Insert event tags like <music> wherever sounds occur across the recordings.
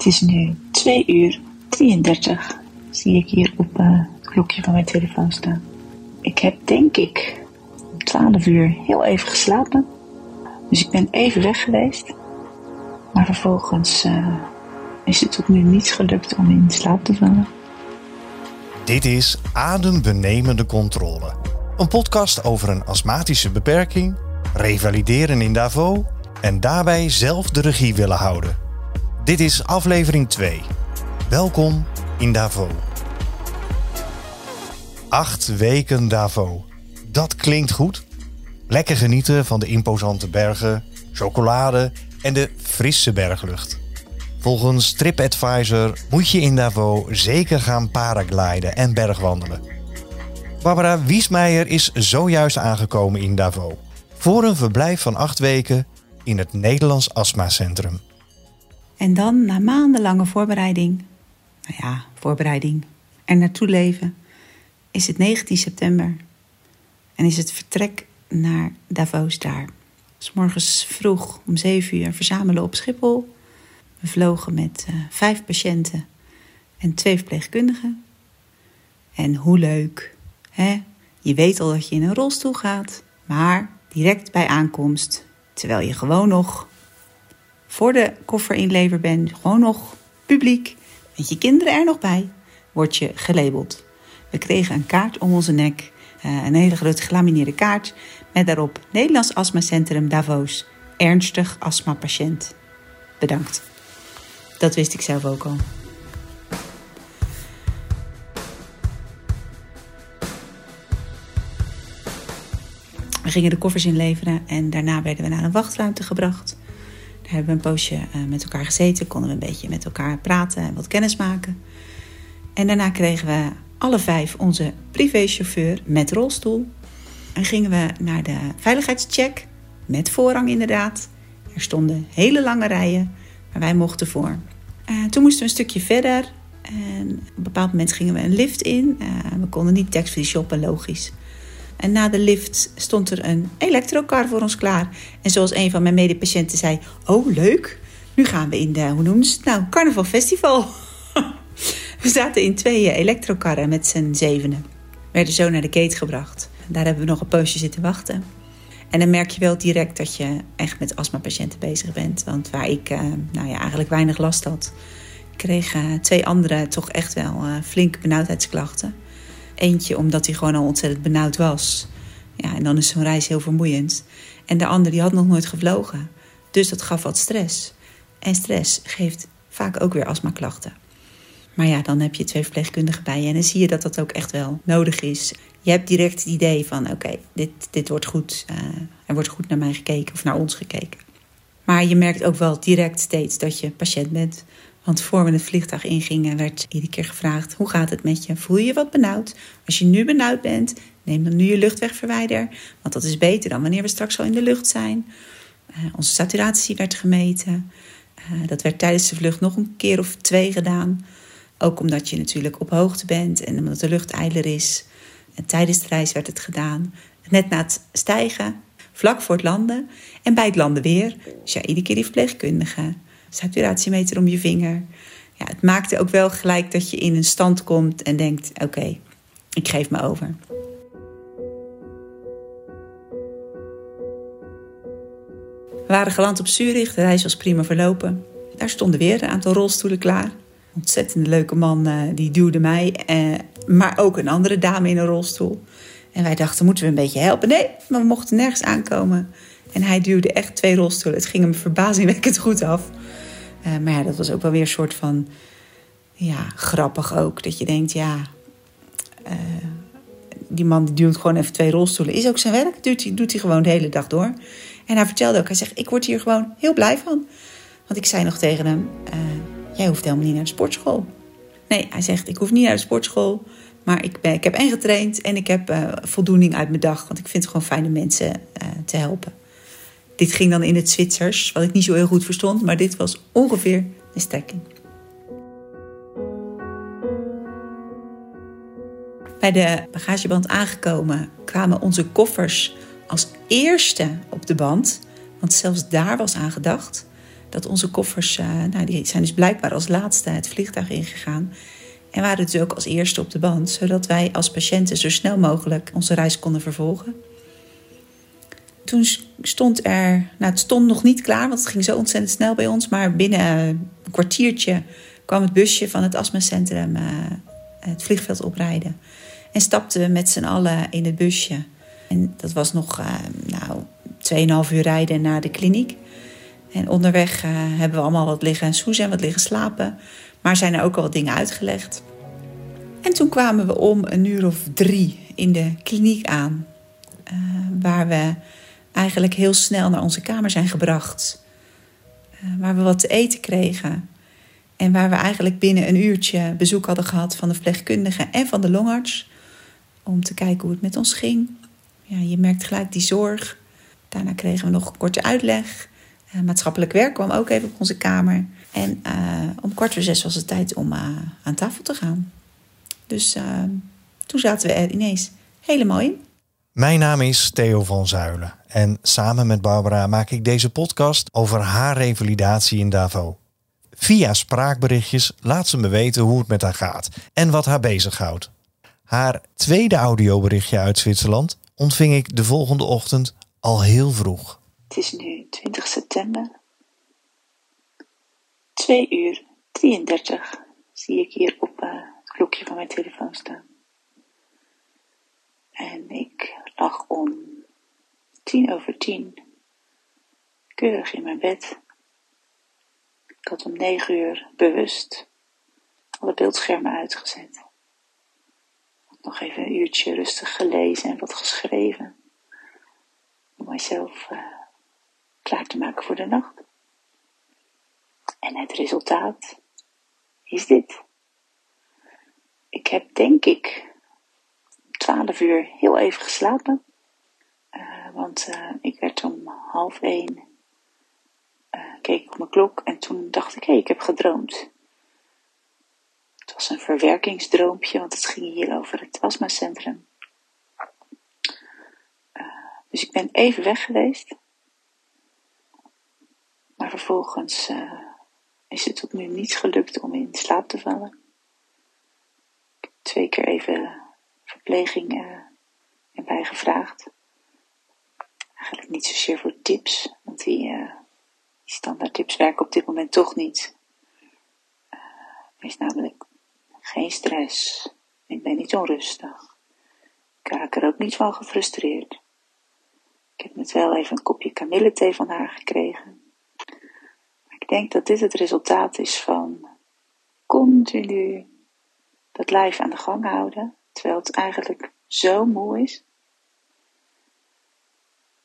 Het is nu 2 uur 33, zie ik hier op uh, het klokje van mijn telefoon staan. Ik heb denk ik om 12 uur heel even geslapen. Dus ik ben even weg geweest. Maar vervolgens uh, is het tot nu niets gelukt om in slaap te vallen. Dit is Adembenemende Controle. Een podcast over een astmatische beperking, revalideren in Davos en daarbij zelf de regie willen houden. Dit is aflevering 2. Welkom in Davos. Acht weken Davos. Dat klinkt goed. Lekker genieten van de imposante bergen, chocolade en de frisse berglucht. Volgens TripAdvisor moet je in Davos zeker gaan paragliden en bergwandelen. Barbara Wiesmeijer is zojuist aangekomen in Davos. Voor een verblijf van acht weken in het Nederlands Astma Centrum. En dan, na maandenlange voorbereiding, nou ja, voorbereiding, er naartoe leven, is het 19 september en is het vertrek naar Davos daar. S morgens vroeg om 7 uur verzamelen op Schiphol. We vlogen met uh, vijf patiënten en twee verpleegkundigen. En hoe leuk, hè? Je weet al dat je in een rolstoel gaat, maar direct bij aankomst, terwijl je gewoon nog voor de koffer inlever bent, gewoon nog publiek, met je kinderen er nog bij, word je gelabeld. We kregen een kaart om onze nek, eh, een hele grote gelamineerde kaart met daarop Nederlands Astmacentrum Davos, ernstig astmapatiënt. Bedankt. Dat wist ik zelf ook al. We gingen de koffers inleveren en daarna werden we naar een wachtruimte gebracht. Hebben een poosje eh, met elkaar gezeten, konden we een beetje met elkaar praten en wat kennis maken. En daarna kregen we alle vijf onze privéchauffeur met rolstoel. En gingen we naar de veiligheidscheck, met voorrang inderdaad. Er stonden hele lange rijen, maar wij mochten voor. Uh, toen moesten we een stukje verder. En op een bepaald moment gingen we een lift in. Uh, we konden niet tax-free shoppen, logisch. En na de lift stond er een elektrocar voor ons klaar. En zoals een van mijn medepatiënten zei: Oh, leuk. Nu gaan we in de, hoe noemen nou? Carnaval Festival. <laughs> we zaten in twee elektrokarren met z'n zevenen. We werden zo naar de gate gebracht. Daar hebben we nog een poosje zitten wachten. En dan merk je wel direct dat je echt met astmapatiënten bezig bent. Want waar ik uh, nou ja, eigenlijk weinig last had, kregen twee anderen toch echt wel flinke benauwdheidsklachten. Eentje omdat hij gewoon al ontzettend benauwd was. Ja, en dan is zo'n reis heel vermoeiend. En de ander die had nog nooit gevlogen. Dus dat gaf wat stress. En stress geeft vaak ook weer astmaklachten. Maar ja, dan heb je twee verpleegkundigen bij je en dan zie je dat dat ook echt wel nodig is. Je hebt direct het idee van: oké, dit, dit wordt goed. Uh, er wordt goed naar mij gekeken of naar ons gekeken. Maar je merkt ook wel direct steeds dat je patiënt bent. Want voor we het vliegtuig ingingen, werd iedere keer gevraagd: hoe gaat het met je? Voel je je wat benauwd? Als je nu benauwd bent, neem dan nu je luchtwegverwijder. Want dat is beter dan wanneer we straks al in de lucht zijn. Uh, onze saturatie werd gemeten. Uh, dat werd tijdens de vlucht nog een keer of twee gedaan. Ook omdat je natuurlijk op hoogte bent en omdat de lucht eiler is. En tijdens de reis werd het gedaan. Net na het stijgen, vlak voor het landen en bij het landen weer. Dus ja, iedere keer die verpleegkundige. Saturatiemeter om je vinger. Ja, het maakte ook wel gelijk dat je in een stand komt en denkt: oké, ik geef me over. We waren geland op Zurich, de reis was prima verlopen. Daar stonden weer een aantal rolstoelen klaar ontzettend leuke man uh, die duwde mij, uh, maar ook een andere dame in een rolstoel. En wij dachten, moeten we een beetje helpen? Nee, maar we mochten nergens aankomen. En hij duwde echt twee rolstoelen. Het ging hem verbazingwekkend goed af. Uh, maar ja, dat was ook wel weer een soort van... Ja, grappig ook. Dat je denkt, ja... die man die duwt gewoon even twee rolstoelen. Is ook zijn werk. Doet hij, doet hij gewoon de hele dag door. En hij vertelde ook, hij zegt, ik word hier gewoon heel blij van. Want ik zei nog tegen hem jij hoeft helemaal niet naar de sportschool. Nee, hij zegt, ik hoef niet naar de sportschool. Maar ik, ben, ik heb en getraind en ik heb voldoening uit mijn dag. Want ik vind het gewoon fijn om mensen te helpen. Dit ging dan in het Zwitsers, wat ik niet zo heel goed verstond. Maar dit was ongeveer de strekking. Bij de bagageband aangekomen kwamen onze koffers als eerste op de band. Want zelfs daar was aan gedacht. dat onze koffers, uh, nou, die zijn dus blijkbaar als laatste het vliegtuig ingegaan. En waren dus ook als eerste op de band, zodat wij als patiënten zo snel mogelijk onze reis konden vervolgen. Toen stond er, nou het stond nog niet klaar, want het ging zo ontzettend snel bij ons, maar binnen een kwartiertje kwam het busje van het astmacentrum uh, het vliegveld oprijden. En stapten we met z'n allen in het busje. En dat was nog uh, nou, 2,5 uur rijden naar de kliniek. En onderweg uh, hebben we allemaal wat liggen soezen en wat liggen slapen. Maar zijn er ook al wat dingen uitgelegd. En toen kwamen we om een uur of drie in de kliniek aan. Waar we eigenlijk heel snel naar onze kamer zijn gebracht. Uh, waar we wat te eten kregen. En waar we eigenlijk binnen een uurtje bezoek hadden gehad van de verpleegkundige en van de longarts. Om te kijken hoe het met ons ging. Ja, je merkt gelijk die zorg. Daarna kregen we nog een korte uitleg. Uh, maatschappelijk werk kwam ook even op onze kamer. En uh, om kwart voor zes was het tijd om aan tafel te gaan. Dus toen zaten we er ineens helemaal in. Mijn naam is Theo van Zuilen. En samen met Barbara maak ik deze podcast over haar revalidatie in Davos. Via spraakberichtjes laat ze me weten hoe het met haar gaat en wat haar bezighoudt. Haar tweede audioberichtje uit Zwitserland ontving ik de volgende ochtend al heel vroeg. Het is nu 20 september. 2 uur 33 zie ik hier op uh, het klokje van mijn telefoon staan. En ik lag om tien over tien keurig in mijn bed. Ik had om negen uur bewust alle beeldschermen uitgezet. Had nog even een uurtje rustig gelezen en wat geschreven. Om mijzelf uh, klaar te maken voor de nacht. En het resultaat is dit. Ik heb denk ik 12 uur heel even geslapen. Uh, want uh, ik werd om half één, uh, keek ik op mijn klok en toen dacht ik, hé, hey, ik heb gedroomd. Het was een verwerkingsdroompje, want het ging hier over het astmacentrum. dus ik ben even weg geweest. Maar vervolgens is het tot nu niet gelukt om in slaap te vallen. Ik heb twee keer even verpleging uh, erbij gevraagd. Eigenlijk niet zozeer voor tips, want die, uh, die standaard tips werken op dit moment toch niet. Uh, er is namelijk geen stress. Ik ben niet onrustig. Ik raak er ook niet van gefrustreerd. Ik heb net wel even een kopje kamillethee van haar gekregen. Ik denk dat dit het resultaat is van continu dat lijf aan de gang houden terwijl het eigenlijk zo moe is.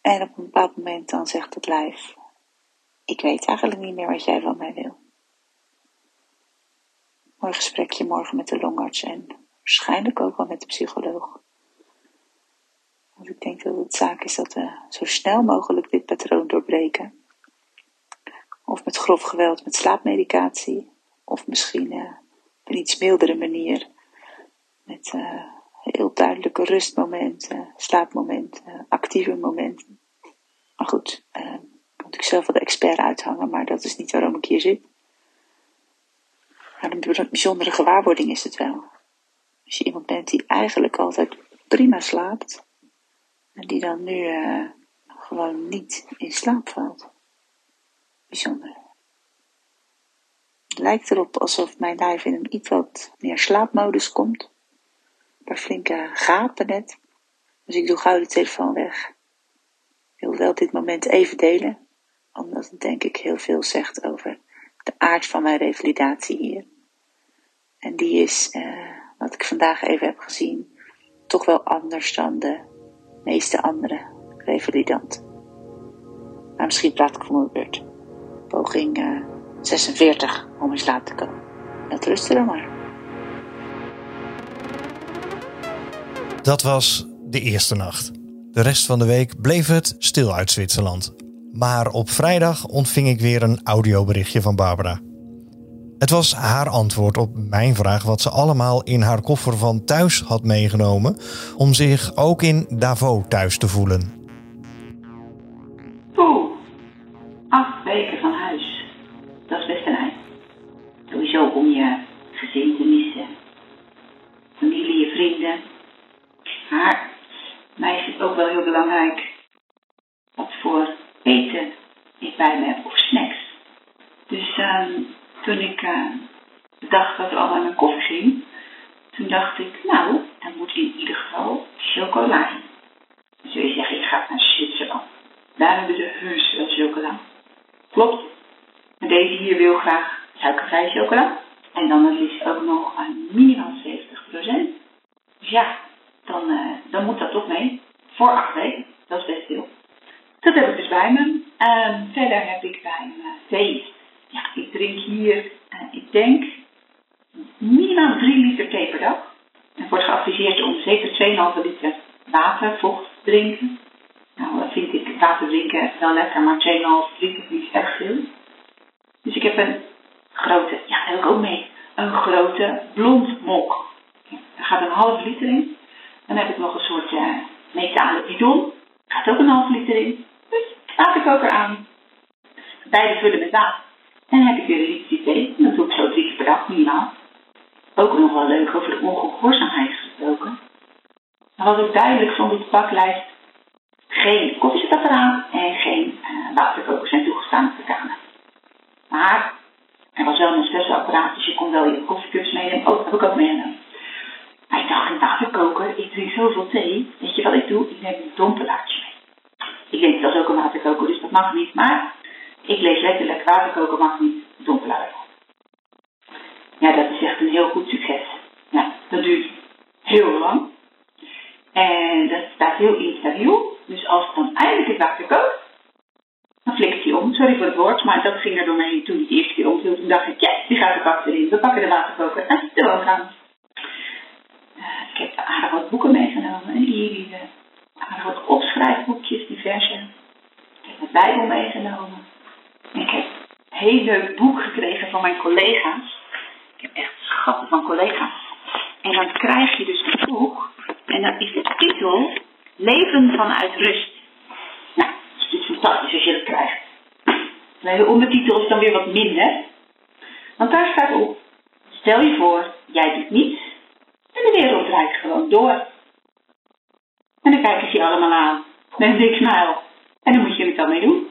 En op een bepaald moment dan zegt het lijf, ik weet eigenlijk niet meer wat jij van mij wil. Mooi gesprekje morgen met de longarts en waarschijnlijk ook wel met de psycholoog. Want ik denk dat het zaak is dat we zo snel mogelijk dit patroon doorbreken. Of met grof geweld met slaapmedicatie, of misschien uh, op een iets mildere manier uh, heel duidelijke rustmomenten, slaapmomenten, actieve momenten. Maar goed, moet ik zelf wel de expert uithangen, maar dat is niet waarom ik hier zit. Maar een bijzondere gewaarwording is het wel. Als je iemand bent die eigenlijk altijd prima slaapt, en die dan nu uh, gewoon niet in slaap valt. Bijzonder. Het lijkt erop alsof mijn lijf in een iets wat meer slaapmodus komt paar flinke gapen net. Dus ik doe gauw de telefoon weg. Ik wil wel dit moment even delen, omdat het denk ik heel veel zegt over de aard van mijn revalidatie hier. En die is, eh, wat ik vandaag even heb gezien, toch wel anders dan de meeste andere revalidanten. Maar misschien praat ik voor mijn beurt. Poging uh, 46 om in slaap te komen. Dat rustte dan maar. Dat was de eerste nacht. De rest van de week bleef het stil uit Zwitserland. Maar op vrijdag ontving ik weer een audioberichtje van Barbara. Het was haar antwoord op mijn vraag wat ze allemaal in haar koffer van thuis had meegenomen om zich ook in Davos thuis te voelen. Belangrijk wat voor eten ik bij me heb of snacks. Dus uh, toen ik uh, dacht dat er al aan mijn koffie ging, toen dacht ik, nou, dan moet in ieder geval chocola in. Dan je zeggen, ik ga naar Zwitserland. Daar hebben ze heus wel chocola. Klopt. Maar deze hier wil graag suikervrij chocola. En dan het ook nog aan dan 70%. Dus ja, dan, uh, dan moet dat toch mee. Voor acht weken. Dat is best veel. Dat heb ik dus bij me. Um, verder heb ik bij me thee. Ja, ik drink hier, uh, ik denk, minimaal 3 liter thee per dag. Er wordt geadviseerd om zeker 2,5 liter water, vocht drinken. Nou, dat vind ik water drinken wel lekker, maar 2,5 liter is niet erg veel. Dus ik heb een grote, ja, heb ik ook mee, een grote blond mok. Daar gaat een half liter in. Dan heb ik nog een soort uh, metalen bidon. Gaat ook een half liter in. Dus waterkoker aan. Beide vullen met water. En dan heb ik weer een liter thee. Dat doe ik zo drie keer per dag minimaal. Ook nog wel leuk over de ongehoorzaamheid gesproken. Dan was ook duidelijk op de paklijst geen koffiezet eraan en geen uh, waterkokers zijn toegestaan op de kamer. Maar er was wel een espresso-apparaat, dus je kon wel je koffiecups meenemen. Oh, dat heb ik ook meegenomen. Ik dacht, een waterkoker, ik drink zoveel thee. Weet je wat ik doe? Ik neem een dompelaartje mee. Ik denk, dat is ook een waterkoker, dus dat mag niet. Maar ik lees letterlijk, waterkoker mag niet, dompelaar. Ja, dat is echt een heel goed succes. Ja, dat duurt heel lang. En dat staat heel instabiel. Dus als dan eindelijk het water kookt, dan flikkert hij om. Sorry voor het woord, maar dat ging er door mij toen het de eerste keer omviel. Toen dacht ik, ja, die gaat de kast erin. We pakken de waterkoker en de woonkamer. Uh, ik heb aardig boeken meegenomen. En hier aardig wat opschrijfboekjes, diverse. Ik heb mijn Bijbel meegenomen. En ik heb een heel leuk boek gekregen van mijn collega's. Ik heb echt schatten van collega's. En dan krijg je dus een boek. En dan is de titel Leven vanuit rust. Nou, dat is fantastisch als je dat krijgt. Maar de ondertitel is dan weer wat minder. Want daar staat op. Stel je voor, jij doet niets. De wereld draait gewoon door. En dan kijken ze je allemaal aan. Met een smile. En dan moet je het dan mee doen.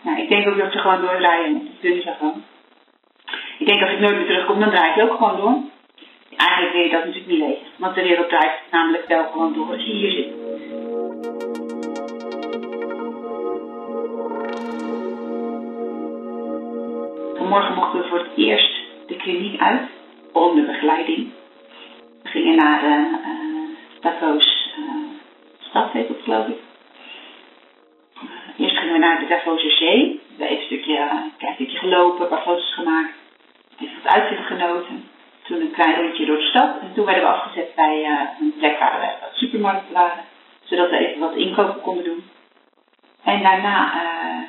Nou, ik denk ook dat ze gewoon doordraaien. Dat doen. Ik denk als ik nooit meer terugkom, dan draai ik ook gewoon door. Eigenlijk wil je dat natuurlijk niet lezen. Want de wereld draait namelijk wel gewoon door als je hier zit. Vanmorgen mochten we voor het eerst de kliniek uit. Onder begeleiding. Gingen naar de uh, Davos uh, stad, heet het geloof ik. Eerst gingen we naar de Davose Zee. We hebben een stukje, een stukje gelopen, een paar foto's gemaakt. Even wat uitzicht genoten. Toen een klein rondje door de stad. En toen werden we afgezet bij een plek waar we wat supermarkten waren. Zodat we even wat inkopen konden doen. En daarna uh,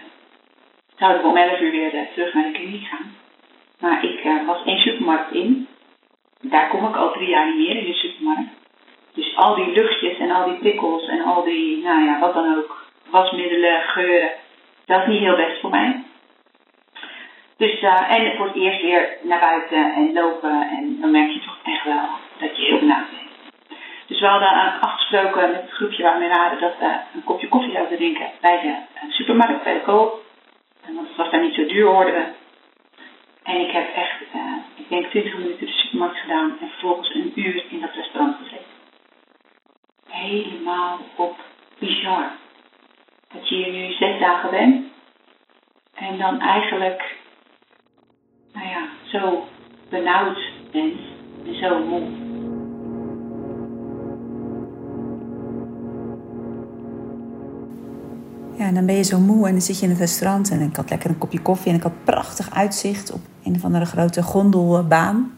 zouden we om 11 uur weer terug naar de kliniek gaan. Maar ik was één supermarkt in. Daar kom ik al drie jaar niet meer in de supermarkt. Dus al die luchtjes en al die prikkels en al die, nou ja, wat dan ook, wasmiddelen, geuren. Dat is niet heel best voor mij. Dus, uh, en voor het eerst weer naar buiten en lopen. En dan merk je toch echt wel dat je heel benauwd bent. Dus we hadden uh, afgesproken met het groepje waar we waren dat we een kopje koffie zouden drinken bij de supermarkt, bij de koop. Want het was daar niet zo duur, hoorden we. En ik heb echt, ik denk 20 minuten de supermarkt gedaan en vervolgens een uur in dat restaurant gezeten. Helemaal op bizar. Dat je hier nu zes dagen bent. En dan eigenlijk nou ja, zo benauwd bent en zo moe. Ja, en dan ben je zo moe en dan zit je in het restaurant en ik had lekker een kopje koffie en ik had prachtig uitzicht op een of andere grote gondelbaan.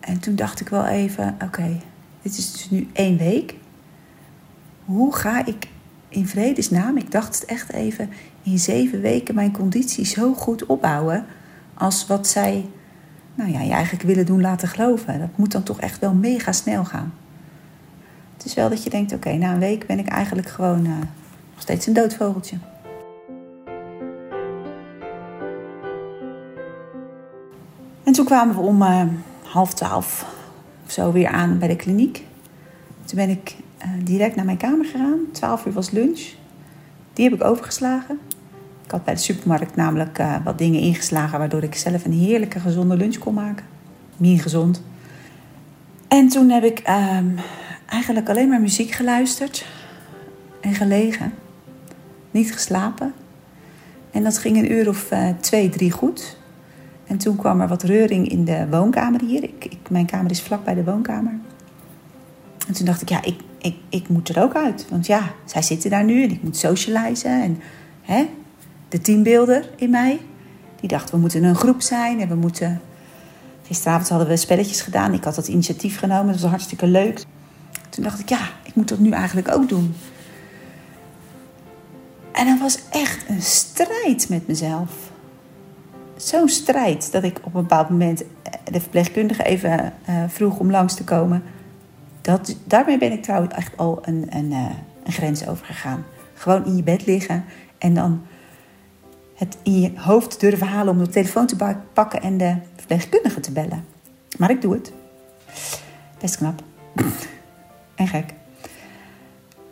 En toen dacht ik wel even, oké, dit is dus nu één week. Hoe ga ik in vredesnaam, ik dacht het echt even, in zeven weken mijn conditie zo goed opbouwen als wat zij nou ja, je eigenlijk willen doen laten geloven. Dat moet dan toch echt wel mega snel gaan. Het is wel dat je denkt, oké, na een week ben ik eigenlijk gewoon uh, nog steeds een doodvogeltje. Toen kwamen we om uh, half twaalf of zo weer aan bij de kliniek. Toen ben ik uh, direct naar mijn kamer gegaan. Twaalf uur was lunch. Die heb ik overgeslagen. Ik had bij de supermarkt namelijk uh, wat dingen ingeslagen... waardoor ik zelf een heerlijke gezonde lunch kon maken. Meer gezond. En toen heb ik uh, eigenlijk alleen maar muziek geluisterd. En gelegen. Niet geslapen. En dat ging een uur of twee, drie goed. En toen kwam er wat reuring in de woonkamer hier. Ik, mijn kamer is vlak bij de woonkamer. En toen dacht ik, ja, ik, ik, ik moet er ook uit. Want ja, zij zitten daar nu en ik moet socializen. En hè, de teambeelder in mij, die dacht, we moeten een groep zijn en we moeten... Gisteravond hadden we spelletjes gedaan. Ik had dat initiatief genomen. Dat was hartstikke leuk. Toen dacht ik, ja, ik moet dat nu eigenlijk ook doen. En dat was echt een strijd met mezelf. Zo'n strijd dat ik op een bepaald moment de verpleegkundige even uh, vroeg om langs te komen. Dat, daarmee ben ik trouwens echt al een, een, uh, een grens overgegaan. Gewoon in je bed liggen en dan het in je hoofd durven halen om de telefoon te pakken en de verpleegkundige te bellen. Maar ik doe het. Best knap. <clears throat> en gek.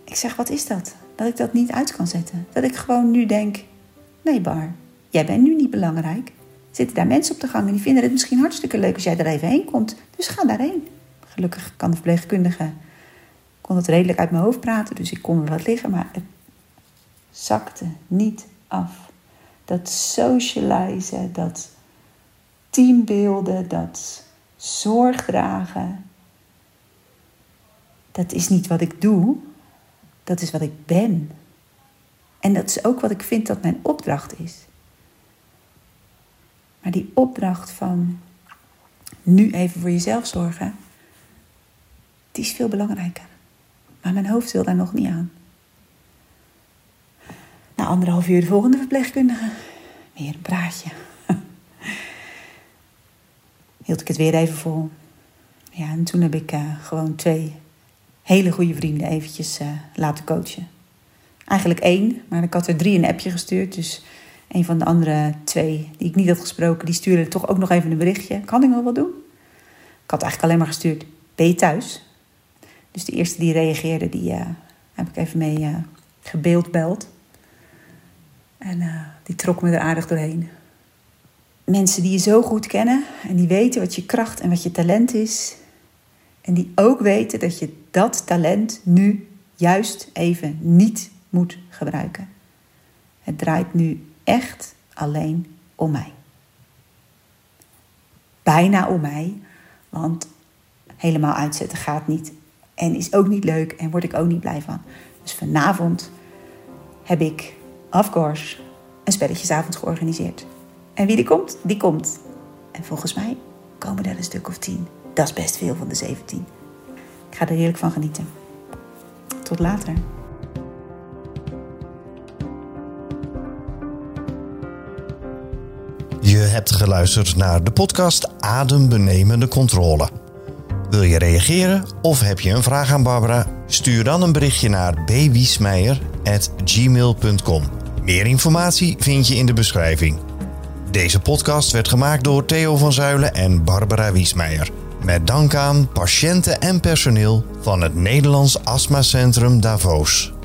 Ik zeg, wat is dat? Dat ik dat niet uit kan zetten. Dat ik gewoon nu denk, nee Bar, jij bent nu niet belangrijk. Zitten daar mensen op de gang en die vinden het misschien hartstikke leuk als jij er even heen komt. Dus ga daarheen. Gelukkig kan de verpleegkundige, kon het redelijk uit mijn hoofd praten, dus ik kon er wat liggen, maar het zakte niet af. Dat socializen, dat teambeelden, dat zorg dragen, dat is niet wat ik doe, dat is wat ik ben. En dat is ook wat ik vind dat mijn opdracht is. Maar die opdracht van nu even voor jezelf zorgen, die is veel belangrijker. Maar mijn hoofd wil daar nog niet aan. Na anderhalf uur de volgende verpleegkundige. Weer een praatje. <laughs> Hield ik het weer even vol. Ja, en toen heb ik uh, gewoon twee hele goede vrienden eventjes uh, laten coachen. Eigenlijk één, maar ik had er drie een appje gestuurd. Dus een van de andere twee die ik niet had gesproken, die stuurde toch ook nog even een berichtje. Kan ik nog wat doen? Ik had eigenlijk alleen maar gestuurd, ben je thuis? Dus de eerste die reageerde, die uh, heb ik even mee uh, gebeeldbeld. En uh, die trok me er aardig doorheen. Mensen die je zo goed kennen en die weten wat je kracht en wat je talent is. En die ook weten dat je dat talent nu juist even niet moet gebruiken. Het draait nu echt alleen om mij. Bijna om mij, want helemaal uitzetten gaat niet. En is ook niet leuk en word ik ook niet blij van. Dus vanavond heb ik, of course, een spelletjesavond georganiseerd. En wie die komt, die komt. En volgens mij komen er een stuk of tien. Dat is best veel van de 17. Ik ga er heerlijk van genieten. Tot later. Je hebt geluisterd naar de podcast Adembenemende Controle. Wil je reageren of heb je een vraag aan Barbara? Stuur dan een berichtje naar bwiesmeijer.gmail.com. Meer informatie vind je in de beschrijving. Deze podcast werd gemaakt door Theo van Zuilen en Barbara Wiesmeijer. Met dank aan patiënten en personeel van het Nederlands Astmacentrum Davos.